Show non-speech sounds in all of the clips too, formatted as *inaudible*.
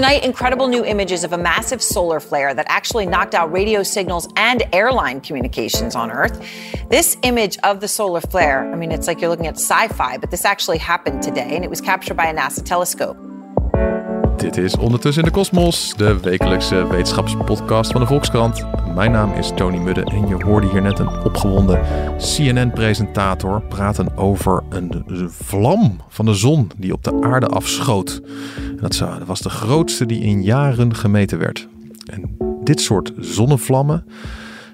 Tonight, incredible new images of a massive solar flare that actually knocked out radio signals and airline communications on Earth. This image of the solar flare, I mean, it's like you're looking at sci fi, but this actually happened today and it was captured by a NASA telescope. Dit is Ondertussen in de Kosmos, de wekelijkse wetenschapspodcast van de Volkskrant. Mijn naam is Tony Mudde en je hoorde hier net een opgewonden CNN-presentator praten over een vlam van de zon die op de aarde afschoot. Dat was de grootste die in jaren gemeten werd. En dit soort zonnevlammen,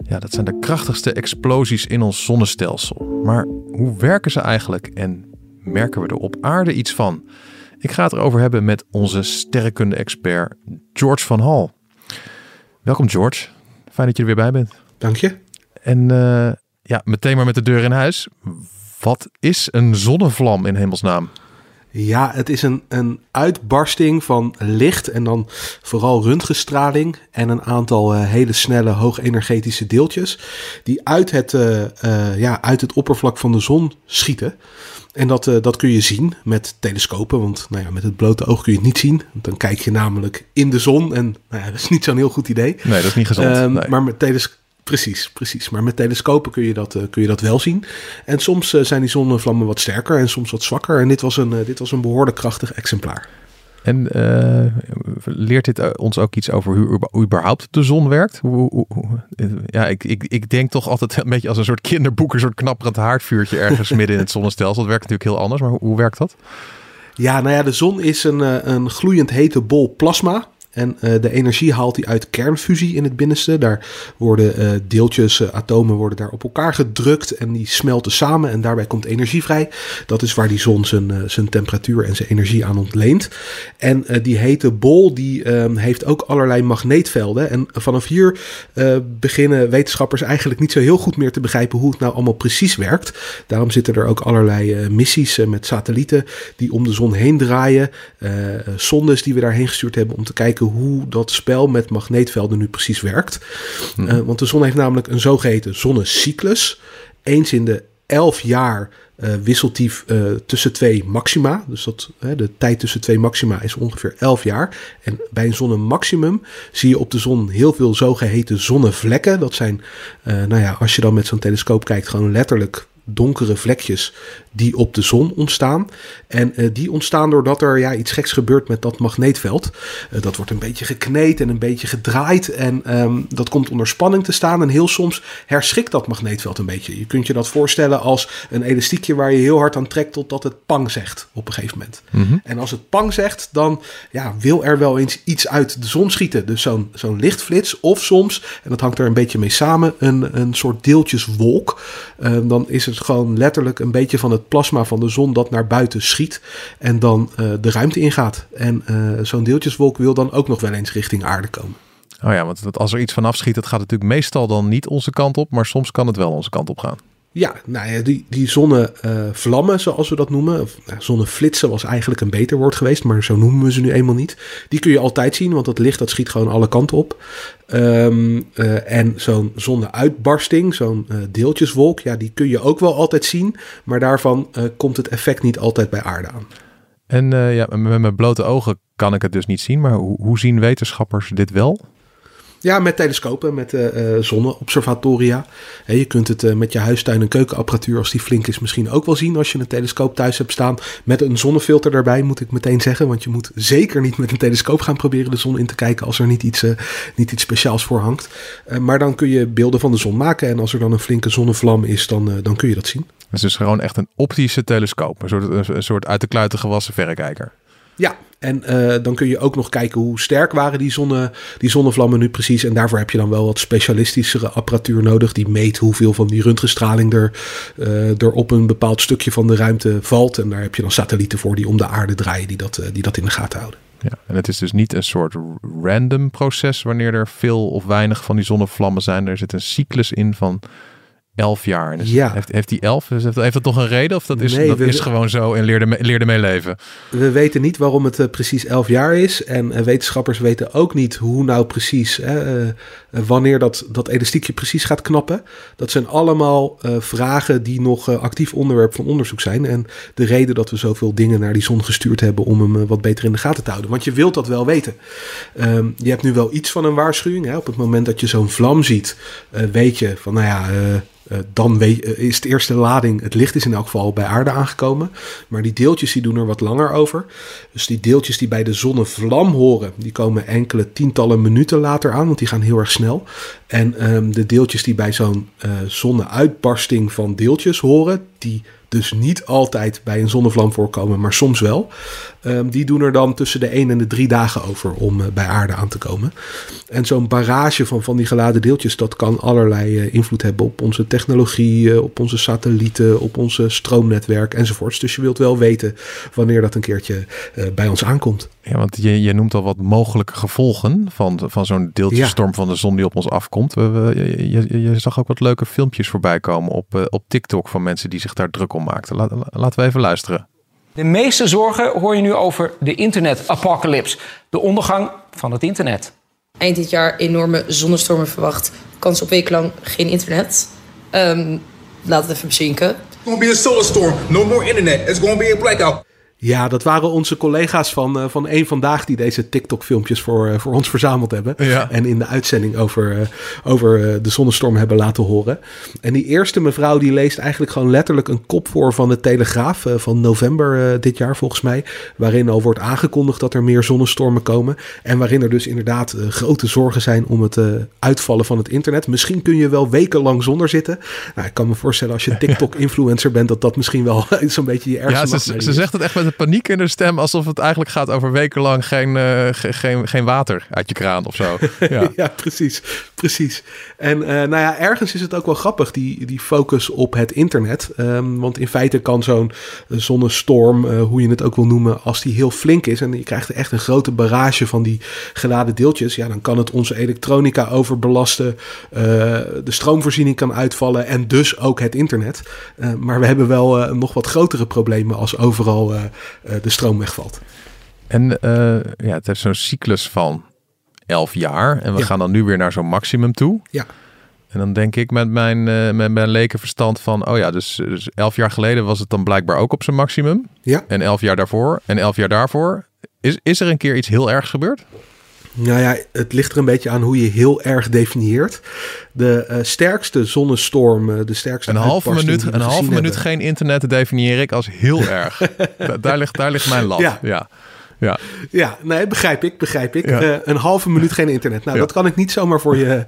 ja, dat zijn de krachtigste explosies in ons zonnestelsel. Maar hoe werken ze eigenlijk en merken we er op aarde iets van? Ik ga het erover hebben met onze sterrenkunde-expert George van Hal. Welkom George, fijn dat je er weer bij bent. Dank je. En uh, ja, meteen maar met de deur in huis. Wat is een zonnevlam in hemelsnaam? Ja, het is een, een uitbarsting van licht en dan vooral röntgenstraling en een aantal uh, hele snelle hoogenergetische deeltjes die uit het, uh, uh, ja, uit het oppervlak van de zon schieten. En dat, dat kun je zien met telescopen, want nou ja, met het blote oog kun je het niet zien. Want dan kijk je namelijk in de zon en nou ja, *laughs* dat is niet zo'n heel goed idee. Nee, dat is niet gezond. Nee. Maar met telescopen Precies, precies. Maar met telescopen kun je dat, uh, kun je dat wel zien. En soms uh, zijn die zonnevlammen wat sterker en soms wat zwakker. En dit was een, uh, dit was een behoorlijk krachtig exemplaar. En leert dit ons ook iets over hoe überhaupt de zon werkt? Hoe, hoe, hoe, ja, ik, ik, ik denk toch altijd een beetje als een soort kinderboek, een soort knapperend haardvuurtje ergens midden in het zonnestelsel. Dat werkt natuurlijk heel anders, maar hoe, hoe werkt dat? Ja, nou ja, de zon is een, een gloeiend hete bol plasma. En uh, de energie haalt hij uit kernfusie in het binnenste. Daar worden uh, deeltjes, uh, atomen worden daar op elkaar gedrukt en die smelten samen en daarbij komt energie vrij. Dat is waar die zon zijn, zijn temperatuur en zijn energie aan ontleent. En die hete bol die ehm, heeft ook allerlei magneetvelden. En vanaf hier beginnen wetenschappers eigenlijk niet zo heel goed meer te begrijpen hoe het nou allemaal precies werkt. Daarom zitten er ook allerlei missies met satellieten die om de zon heen draaien. sondes die we daarheen gestuurd hebben om te kijken hoe dat spel met magneetvelden nu precies werkt. Hmm. Uh, want de zon heeft namelijk een zogeheten zonnecyclus. Eens in de 11 jaar uh, wisselt die uh, tussen twee maxima. Dus dat, de tijd tussen twee maxima is ongeveer 11 jaar. En bij een zonnemaximum zie je op de zon heel veel zogeheten zonnevlekken. Dat zijn, nou ja, als je dan met zo'n telescoop kijkt, gewoon letterlijk donkere vlekjes die op de zon ontstaan. En uh, die ontstaan doordat er ja, iets geks gebeurt met dat magneetveld. Uh, dat wordt een beetje gekneed en een beetje gedraaid. En um, dat komt onder spanning te staan. En heel soms herschikt dat magneetveld een beetje. Je kunt je dat voorstellen als een elastiekje waar je heel hard aan trekt totdat het pang zegt op een gegeven moment. Mhm. En als het pang zegt, dan ja, wil er wel eens iets uit de zon schieten. Dus zo'n zo'n lichtflits of soms, en dat hangt er een beetje mee samen, een, een soort deeltjeswolk. Uh, dan is het gewoon letterlijk een beetje van het plasma van de zon dat naar buiten schiet en dan uh, de ruimte ingaat. En uh, zo'n deeltjeswolk wil dan ook nog wel eens richting aarde komen. Oh ja, want als er iets vanaf schiet, dat gaat natuurlijk meestal dan niet onze kant op, maar soms kan het wel onze kant op gaan. Ja, nou ja, die, die zonnevlammen, zoals we dat noemen, of nou, zonneflitsen was eigenlijk een beter woord geweest, maar zo noemen we ze nu eenmaal niet. Die kun je altijd zien, want dat licht dat schiet gewoon alle kanten op. Um, uh, en zo'n zonneuitbarsting, zo'n uh, deeltjeswolk, ja, die kun je ook wel altijd zien, maar daarvan uh, komt het effect niet altijd bij aarde aan. En ja, met mijn blote ogen kan ik het dus niet zien, maar hoe, hoe zien wetenschappers dit wel? Ja, met telescopen, met uh, zonneobservatoria. He, je kunt het uh, met je huistuin- en keukenapparatuur, als die flink is, misschien ook wel zien als je een telescoop thuis hebt staan. Met een zonnefilter daarbij, moet ik meteen zeggen. Want je moet zeker niet met een telescoop gaan proberen de zon in te kijken als er niet iets, niet iets speciaals voor hangt. maar dan kun je beelden van de zon maken. En als er dan een flinke zonnevlam is, dan, dan kun je dat zien. Het is dus gewoon echt een optische telescoop. Een soort, een soort uit de kluiten gewassen verrekijker. Ja, en uh, dan kun je ook nog kijken hoe sterk waren die, zonne, die zonnevlammen nu precies. En daarvoor heb je dan wel wat specialistischere apparatuur nodig. Die meet hoeveel van die röntgenstraling er, uh, er op een bepaald stukje van de ruimte valt. En daar heb je dan satellieten voor die om de aarde draaien die dat, uh, die dat in de gaten houden. Ja, en het is dus niet een soort random proces wanneer er veel of weinig van die zonnevlammen zijn. Er zit een cyclus in van elf jaar. Dus Ja. Heeft, heeft die elf, dus heeft, heeft dat toch een reden? Of dat is, Nee, dat we- is gewoon zo en leerde, me- leerde mee leven? We weten niet waarom het eh, precies 11 jaar is. En eh, wetenschappers weten ook niet hoe nou precies, hè, eh, wanneer dat, dat elastiekje precies gaat knappen. Dat zijn allemaal vragen die nog actief onderwerp van onderzoek zijn. En de reden dat we zoveel dingen naar die zon gestuurd hebben om hem wat beter in de gaten te houden. Want je wilt dat wel weten. Ehm, je hebt nu wel iets van een waarschuwing. Hè? Op het moment dat je zo'n vlam ziet, weet je van nou ja. Eh, dan weet, eh, is de eerste lading, het licht is in elk geval bij aarde aangekomen. Maar die deeltjes die doen er wat langer over. Dus die deeltjes die bij de zonnevlam horen, die komen enkele tientallen minuten later aan, want die gaan heel erg snel. En ehm, de deeltjes die bij zo'n eh zonneuitbarsting van deeltjes horen, die dus niet altijd bij een zonnevlam voorkomen, maar soms wel. ehm, die doen er dan tussen de 1 en de 3 dagen over om eh, bij aarde aan te komen. En zo'n barrage van, van die geladen deeltjes, dat kan allerlei eh, invloed hebben op onze technologie, eh, op onze satellieten, op onze stroomnetwerk enzovoorts. Dus je wilt wel weten wanneer dat een keertje bij ons aankomt. Ja, want je, je noemt al wat mogelijke gevolgen van, van zo'n deeltjestorm van de zon die op ons afkomt. We, we- je, je, je zag ook wat leuke filmpjes voorbij komen op, op TikTok van mensen die zich daar druk om maakten. Laat, laten we even luisteren. De meeste zorgen hoor je nu over de internet-apocalypse. De ondergang van het internet. eind dit jaar enorme zonnestormen verwacht. Kans op wekenlang geen internet. Ehm, laat het even bezinken. It's gonna be a solar storm. No more internet. It's gonna be a blackout. Ja, dat waren onze collega's van, eh, van één Vandaag die deze TikTok-filmpjes voor, eh, voor ons verzameld hebben. Ja. En in de uitzending over, eh, over de zonnestorm hebben laten horen. En die eerste mevrouw die leest eigenlijk gewoon letterlijk een kop voor van de Telegraaf van november dit jaar volgens mij. Waarin al wordt aangekondigd dat er meer zonnestormen komen. En waarin er dus inderdaad grote zorgen zijn om het uitvallen van het internet. Misschien kun je wel wekenlang zonder zitten. Nou, ik kan me voorstellen als je *laughs* TikTok-influencer bent dat dat misschien wel *laughs* zo'n beetje je ergste Ja, ze, ze zegt het echt met paniek in de stem, alsof het eigenlijk gaat over wekenlang geen, eh, ge- geen, geen water uit je kraan of zo. *laughs* Ja. Ja, precies. precies. En eh, nou ja, ergens is het ook wel grappig, die, die focus op het internet. Ehm, want in feite kan zo'n zonnestorm, eh, hoe je het ook wil noemen, als die heel flink is en je krijgt echt een grote barrage van die geladen deeltjes, ja, dan kan het onze elektronica overbelasten, de stroomvoorziening kan uitvallen en dus ook het internet. Maar we hebben wel nog wat grotere problemen als overal de stroom wegvalt. En eh, ja, het heeft zo'n cyclus van elf jaar. En we Ja. gaan dan nu weer naar zo'n maximum toe. Ja. En dan denk ik met mijn, eh, met mijn lekenverstand van... oh ja, dus, dus elf jaar geleden was het dan blijkbaar ook op zijn maximum. Ja. En elf jaar daarvoor en elf jaar daarvoor. Is, is er een keer iets heel ergs gebeurd? Nou ja, het ligt er een beetje aan hoe je heel erg definieert. De eh, sterkste zonnestorm, eh, de sterkste Een halve minuut, een halve minuut hebben. geen internet definieer ik als heel *laughs* erg. Da- daar, ligt, daar ligt mijn lat. Ja. Ja. ja. Ja, nee, begrijp ik, begrijp ik. Ja. Eh, een halve minuut geen internet. Nou, Ja. dat kan ik niet zomaar voor je,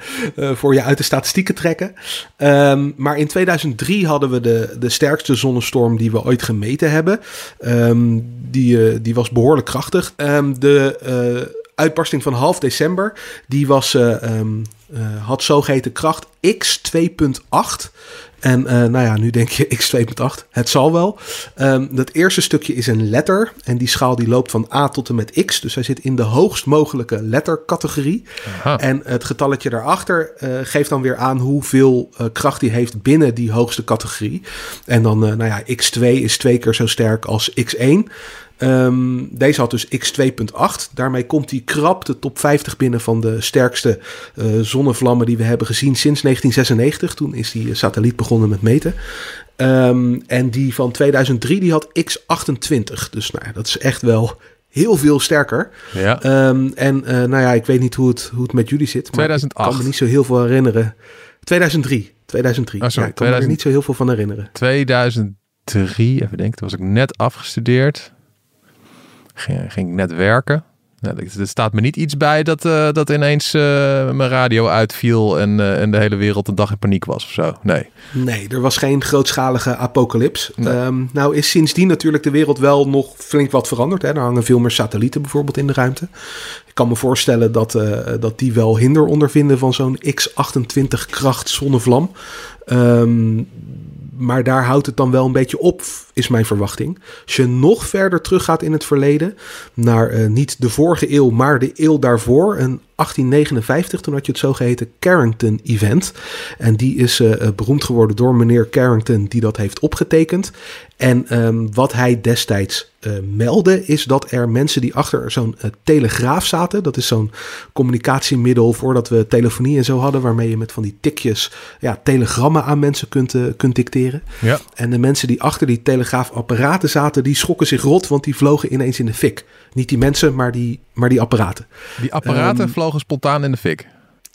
voor je uit de statistieken trekken. Ehm, maar in 2003 hadden we de, de sterkste zonnestorm die we ooit gemeten hebben. Ehm, die, die was behoorlijk krachtig. Ehm, de uitbarsting van half december, die was, eh, had zogeheten kracht X 2.8. En eh, nou ja, nu denk je *laughs* X2.8. Het zal wel. Ehm, dat eerste stukje is een letter. En die schaal die loopt van A tot en met X. Dus hij zit in de hoogst mogelijke lettercategorie. Aha. En het getalletje daarachter eh, geeft dan weer aan hoeveel kracht hij heeft binnen die hoogste categorie. En dan, nou ja, X2 is twee keer zo sterk als X1. Ehm, deze had dus X2.8. Daarmee komt hij krap de top 50 binnen van de sterkste eh, zonnevlammen die we hebben gezien sinds 1996. Toen is die eh, satelliet begonnen met meten. Ehm, en die van 2003 die had X28. Dus nou dat is echt wel heel veel sterker. Ja. Ehm, en eh, nou ja, ik weet niet hoe het, hoe het met jullie zit. Maar 2008. ik kan me niet zo heel veel herinneren. 2003. 2003. Oh, sorry, ja, ik kan me er 2000. niet zo heel veel van herinneren. 2003, even denken, toen was ik net afgestudeerd. Ging, ging ik net werken. Nou, er staat me niet iets bij dat, eh, dat ineens eh, mijn radio uitviel en, eh, en de hele wereld een dag in paniek was of zo. Nee. Nee, er was geen grootschalige apocalyps. Nee. Ehm, nou is sindsdien natuurlijk de wereld wel nog flink wat veranderd. Hè? Er hangen veel meer satellieten bijvoorbeeld in de ruimte. Ik kan me voorstellen dat, dat die wel hinder ondervinden van zo'n X28 kracht zonnevlam. Ehm, maar daar houdt het dan wel een beetje op, is mijn verwachting. Als je nog verder teruggaat in het verleden, naar eh, niet de vorige eeuw, maar de eeuw daarvoor, een 1859, toen had je het zogeheten Carrington Event. En die is uh, beroemd geworden door meneer Carrington, die dat heeft opgetekend. En um, wat hij destijds uh, meldde, is dat er mensen die achter zo'n uh, telegraaf zaten. Dat is zo'n communicatiemiddel voordat we telefonie en zo hadden, waarmee je met van die tikjes ja, telegrammen aan mensen kunt, kunt dicteren. Ja. En de mensen die achter die telegraafapparaten zaten, die schrokken zich rot, want die vlogen ineens in de fik. Niet die mensen, maar die, maar die apparaten. Die apparaten um, vlogen spontaan in de fik.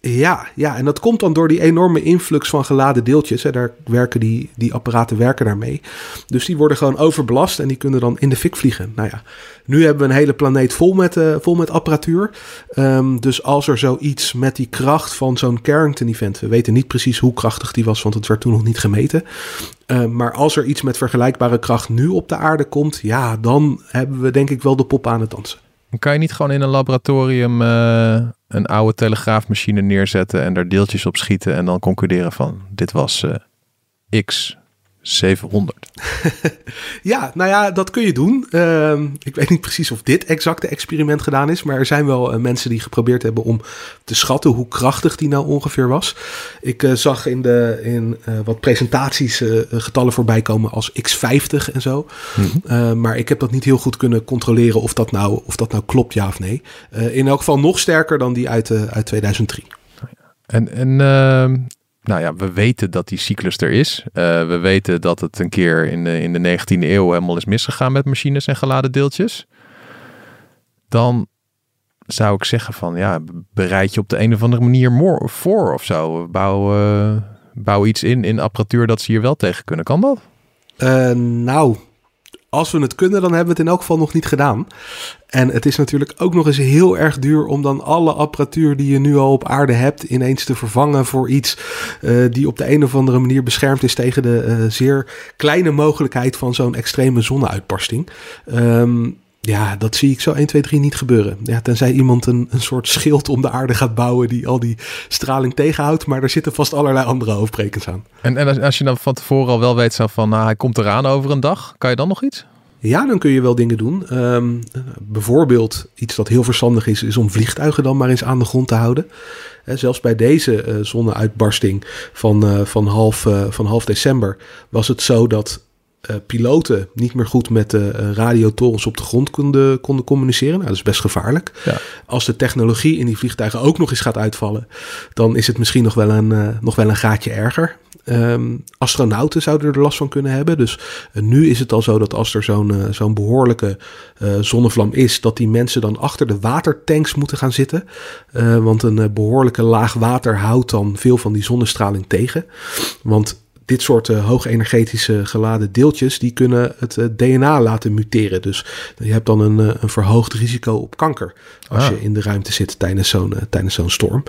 Ja, ja, en dat komt dan door die enorme influx van geladen deeltjes. Hè. Daar werken die, die apparaten werken daarmee. Dus die worden gewoon overbelast en die kunnen dan in de fik vliegen. Nou ja, nu hebben we een hele planeet vol met, uh, vol met apparatuur. Um, dus als er zoiets met die kracht van zo'n Carrington-event... we weten niet precies hoe krachtig die was, want het werd toen nog niet gemeten. Uh, maar als er iets met vergelijkbare kracht nu op de aarde komt... ja, dan hebben we denk ik wel de pop aan het dansen. Kan je niet gewoon in een laboratorium uh, een oude telegraafmachine neerzetten en daar deeltjes op schieten en dan concluderen van dit was uh, X 700? *laughs* ja, nou ja, dat kun je doen. Uh, ik weet niet precies of dit exacte experiment gedaan is, maar er zijn wel uh, mensen die geprobeerd hebben om te schatten hoe krachtig die nou ongeveer was. Ik uh, zag in, de, in wat presentaties getallen voorbij komen als X50 en zo. Mm-hmm. maar ik heb dat niet heel goed kunnen controleren of dat nou, of dat nou klopt, ja of nee. in elk geval nog sterker dan die uit, uit 2003. En, en ehm, nou ja, we weten dat die cyclus er is. Uh, we weten dat het een keer in de, in de 19e eeuw helemaal is misgegaan met machines en geladen deeltjes. Dan zou ik zeggen van ja, bereid je op de een of andere manier voor of zo. Bouw, uh, bouw iets in in apparatuur dat ze hier wel tegen kunnen. Kan dat? Uh, nou, als we het kunnen, dan hebben we het in elk geval nog niet gedaan. En het is natuurlijk ook nog eens heel erg duur om dan alle apparatuur die je nu al op aarde hebt, ineens te vervangen voor iets uh, die op de een of andere manier beschermd is tegen de uh, zeer kleine mogelijkheid van zo'n extreme zonneuitbarsting. Um, ja, dat zie ik zo 1, 2, 3 niet gebeuren. Ja, tenzij iemand een, een soort schild om de aarde gaat bouwen die al die straling tegenhoudt. Maar er zitten vast allerlei andere hoofdbrekens aan. En, en als je dan van tevoren al wel weet van, nou, hij komt eraan over een dag. Kan je dan nog iets? Ja, dan kun je wel dingen doen. Um, bijvoorbeeld iets dat heel verstandig is, is om vliegtuigen dan maar eens aan de grond te houden. He, zelfs bij deze uh, zonneuitbarsting van, uh, van, half, uh, van half december was het zo dat uh, piloten niet meer goed met de uh, radiotorens op de grond konden, konden communiceren. Nou, dat is best gevaarlijk. Ja. Als de technologie in die vliegtuigen ook nog eens gaat uitvallen, dan is het misschien nog wel een, uh, nog wel een gaatje erger. Um, astronauten zouden er last van kunnen hebben. Dus nu is het al zo dat als er zo'n zo'n behoorlijke zonnevlam is, dat die mensen dan achter de watertanks moeten gaan zitten. want een behoorlijke laag water houdt dan veel van die zonnestraling tegen. Want dit soort uh, hoogenergetische geladen deeltjes, die kunnen het uh, DNA laten muteren. Dus je hebt dan een, uh, een verhoogd risico op kanker als ah. je in de ruimte zit tijdens zo'n tijdens zo'n storm.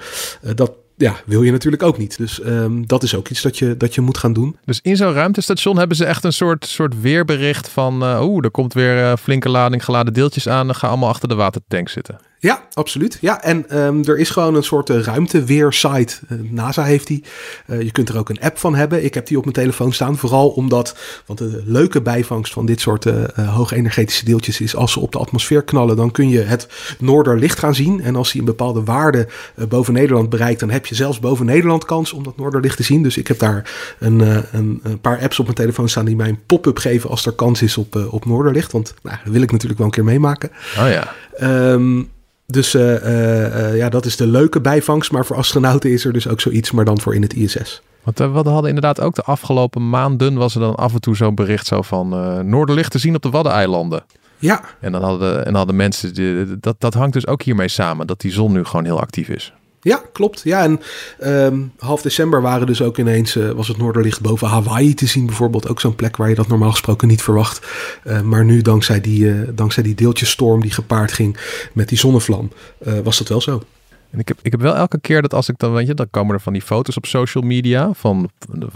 dat ja, wil je natuurlijk ook niet. Dus um, dat is ook iets dat je, dat je moet gaan doen. Dus in zo'n ruimtestation hebben ze echt een soort, soort weerbericht van... oeh, er komt weer flinke lading geladen deeltjes aan. Ga allemaal achter de watertank zitten. Ja, absoluut. Ja, en um, er is gewoon een soort uh, ruimteweersite. Uh, NASA heeft die. Uh, je kunt er ook een app van hebben. Ik heb die op mijn telefoon staan. Vooral omdat, want de leuke bijvangst van dit soort hoogenergetische deeltjes is... als ze op de atmosfeer knallen, dan kun je het noorderlicht gaan zien. En als die een bepaalde waarde boven Nederland bereikt... dan heb je zelfs boven Nederland kans om dat noorderlicht te zien. Dus ik heb daar een, een, een paar apps op mijn telefoon staan... die mij een pop-up geven als er kans is op, op noorderlicht. Want nou, dat wil ik natuurlijk wel een keer meemaken. Oh ja. Um, dus uh, uh, ja, dat is de leuke bijvangst. Maar voor astronauten is er dus ook zoiets, maar dan voor in het ISS. Want uh, we hadden inderdaad ook de afgelopen maanden... was er dan af en toe zo'n bericht zo van... Noorderlicht te zien op de Waddeneilanden. Ja. En dan hadden, en hadden mensen... Die, dat, dat hangt dus ook hiermee samen. Dat die zon nu gewoon heel actief is. Ja, klopt. Ja, en um, half december waren dus ook ineens, uh, was het noorderlicht boven Hawaii te zien bijvoorbeeld. Ook zo'n plek waar je dat normaal gesproken niet verwacht. Uh, maar nu, dankzij die, uh, dankzij die deeltjesstorm die gepaard ging met die zonnevlam, was dat wel zo. En ik heb, ik heb wel elke keer dat als ik dan, weet je, dan komen er van die foto's op social media van,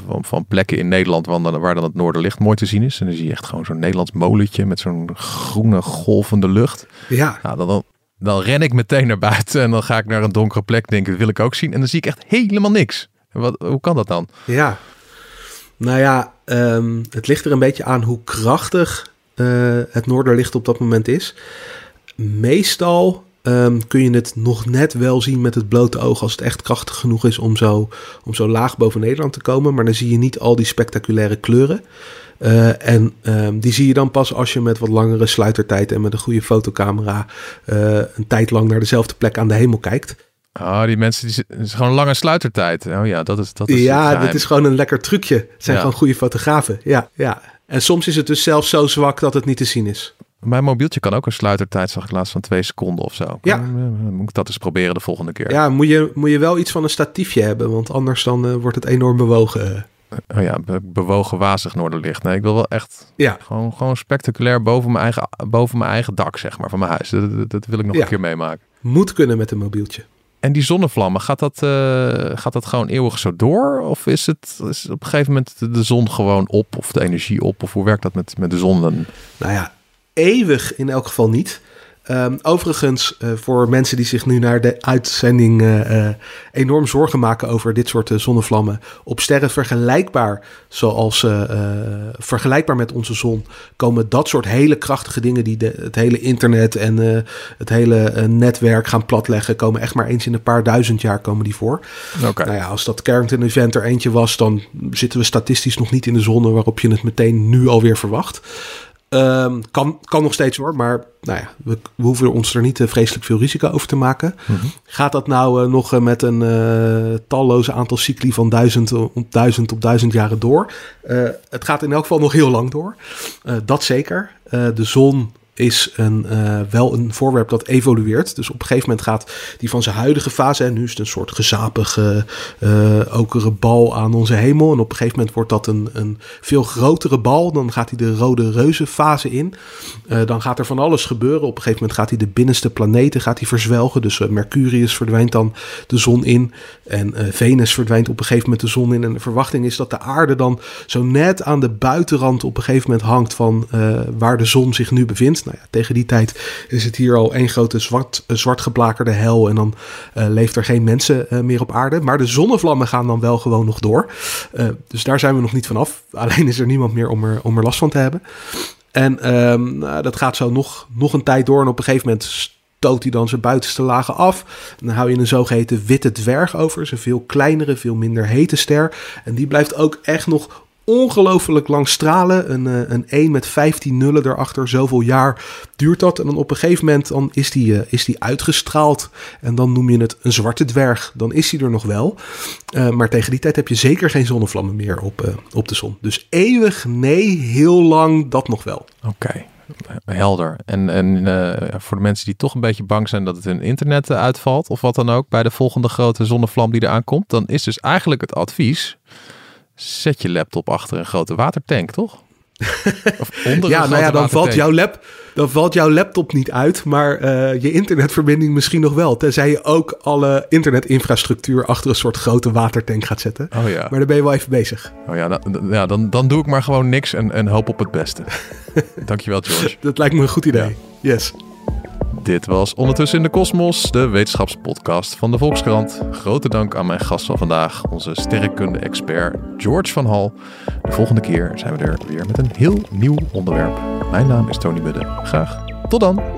van, van plekken in Nederland waar dan, waar dan het noorderlicht mooi te zien is. En dan zie je echt gewoon zo'n Nederlands molentje met zo'n groene golvende lucht. Ja. Nou, dan, dan ren ik meteen naar buiten en dan ga ik naar een donkere plek. Denk, dat wil ik ook zien. En dan zie ik echt helemaal niks. Wat, hoe kan dat dan? Ja. Nou ja, ehm, het ligt er een beetje aan hoe krachtig uh, het noorderlicht op dat moment is. Meestal um, kun je het nog net wel zien met het blote oog als het echt krachtig genoeg is om zo, om zo laag boven Nederland te komen. Maar dan zie je niet al die spectaculaire kleuren. Uh, en um, die zie je dan pas als je met wat langere sluitertijd en met een goede fotocamera uh, een tijd lang naar dezelfde plek aan de hemel kijkt. Oh, die mensen, die, het is gewoon lange sluitertijd. Oh ja, dat is dat is Ja, dit is gewoon een lekker trucje. Het zijn ja. gewoon goede fotografen. Ja, ja. En soms is het dus zelfs zo zwak dat het niet te zien is. Mijn mobieltje kan ook een sluitertijd, zag ik laatst, van twee seconden of zo. Ja. Moet ik dat eens proberen de volgende keer. Ja, moet je, moet je wel iets van een statiefje hebben, want anders dan uh, wordt het enorm bewogen. Oh ja, be bewogen wazig noorderlicht. Nee, ik wil wel echt ja. gewoon, gewoon spectaculair boven mijn, eigen, boven mijn eigen dak, zeg maar, van mijn huis. Dat, dat, dat wil ik nog Ja. een keer meemaken. Moet kunnen met een mobieltje. En die zonnevlammen, gaat dat, eh, gaat dat gewoon eeuwig zo door? Of is het is op een gegeven moment de, de zon gewoon op of de energie op? Of hoe werkt dat met, met de zon dan? Nou ja, eeuwig in elk geval niet. Um, overigens, uh, voor mensen die zich nu naar de uitzending uh, uh, enorm zorgen maken over dit soort zonnevlammen. Op sterren vergelijkbaar, zoals vergelijkbaar met onze zon, komen dat soort hele krachtige dingen die de, het hele internet en het hele netwerk gaan platleggen, komen echt maar eens in een paar duizend jaar komen die voor. Okay. Nou ja, als dat Carrington Event er eentje was, dan zitten we statistisch nog niet in de zone waarop je het meteen nu alweer verwacht. Um, kan, kan nog steeds hoor, maar nou ja, we, we hoeven ons er niet uh, vreselijk veel risico over te maken. Mhm. Mm -hmm. Gaat dat nou uh, nog uh, met een talloze aantal cycli van duizend op duizend op duizend jaren door? het gaat in elk geval nog heel lang door. dat zeker. de zon is een, uh, wel een voorwerp dat evolueert. Dus op een gegeven moment gaat die van zijn huidige fase... en nu is het een soort gezapige, uh, okere bal aan onze hemel... en op een gegeven moment wordt dat een, een veel grotere bal. Dan gaat hij de rode reuzenfase in. Uh, dan gaat er van alles gebeuren. Op een gegeven moment gaat hij de binnenste planeten gaat hij verzwelgen. Dus Mercurius verdwijnt dan de zon in... en Venus verdwijnt op een gegeven moment de zon in... en de verwachting is dat de aarde dan zo net aan de buitenrand... op een gegeven moment hangt van waar de zon zich nu bevindt... Nou ja, tegen die tijd is het hier al één grote zwart, zwart geblakerde hel. En dan uh, leeft er geen mensen uh, meer op aarde. Maar de zonnevlammen gaan dan wel gewoon nog door. Dus daar zijn we nog niet vanaf. Alleen is er niemand meer om er, om last van te hebben. En um, nou, dat gaat zo nog, nog een tijd door. En op een gegeven moment stoot hij dan zijn buitenste lagen af. Dan hou je een zogeheten witte dwerg over. Dus een veel kleinere, veel minder hete ster. En die blijft ook echt nog ongelooflijk lang stralen. Een, uh, een 1 met 15 nullen erachter. Zoveel jaar duurt dat. En dan op een gegeven moment dan is, die, uh, is die uitgestraald. En dan noem je het een zwarte dwerg. Dan is die er nog wel. Uh, maar tegen die tijd heb je zeker geen zonnevlammen meer op, op de zon. Dus eeuwig nee, heel lang dat nog wel. Oké. Helder. En, en voor de mensen die toch een beetje bang zijn dat het hun internet uitvalt, of wat dan ook, bij de volgende grote zonnevlam die eraan komt, dan is dus eigenlijk het advies: zet je laptop achter een grote watertank, toch? *laughs* Of onder ja, nou ja, dan valt, jouw lap, dan valt jouw laptop niet uit, maar uh, je internetverbinding misschien nog wel. Tenzij je ook alle internetinfrastructuur achter een soort grote watertank gaat zetten. Oh ja. Maar dan ben je wel even bezig. Oh ja, dan, ja dan, dan doe ik maar gewoon niks en, en hoop op het beste. *laughs* Dankjewel, George. Dat lijkt me een goed idee. Ja. Yes. Dit was Ondertussen in de Kosmos, de wetenschapspodcast van de Volkskrant. Grote dank aan mijn gast van vandaag, onze sterrenkunde-expert George van Hal. De volgende keer zijn we er weer met een heel nieuw onderwerp. Mijn naam is Tony Budde. Graag tot dan!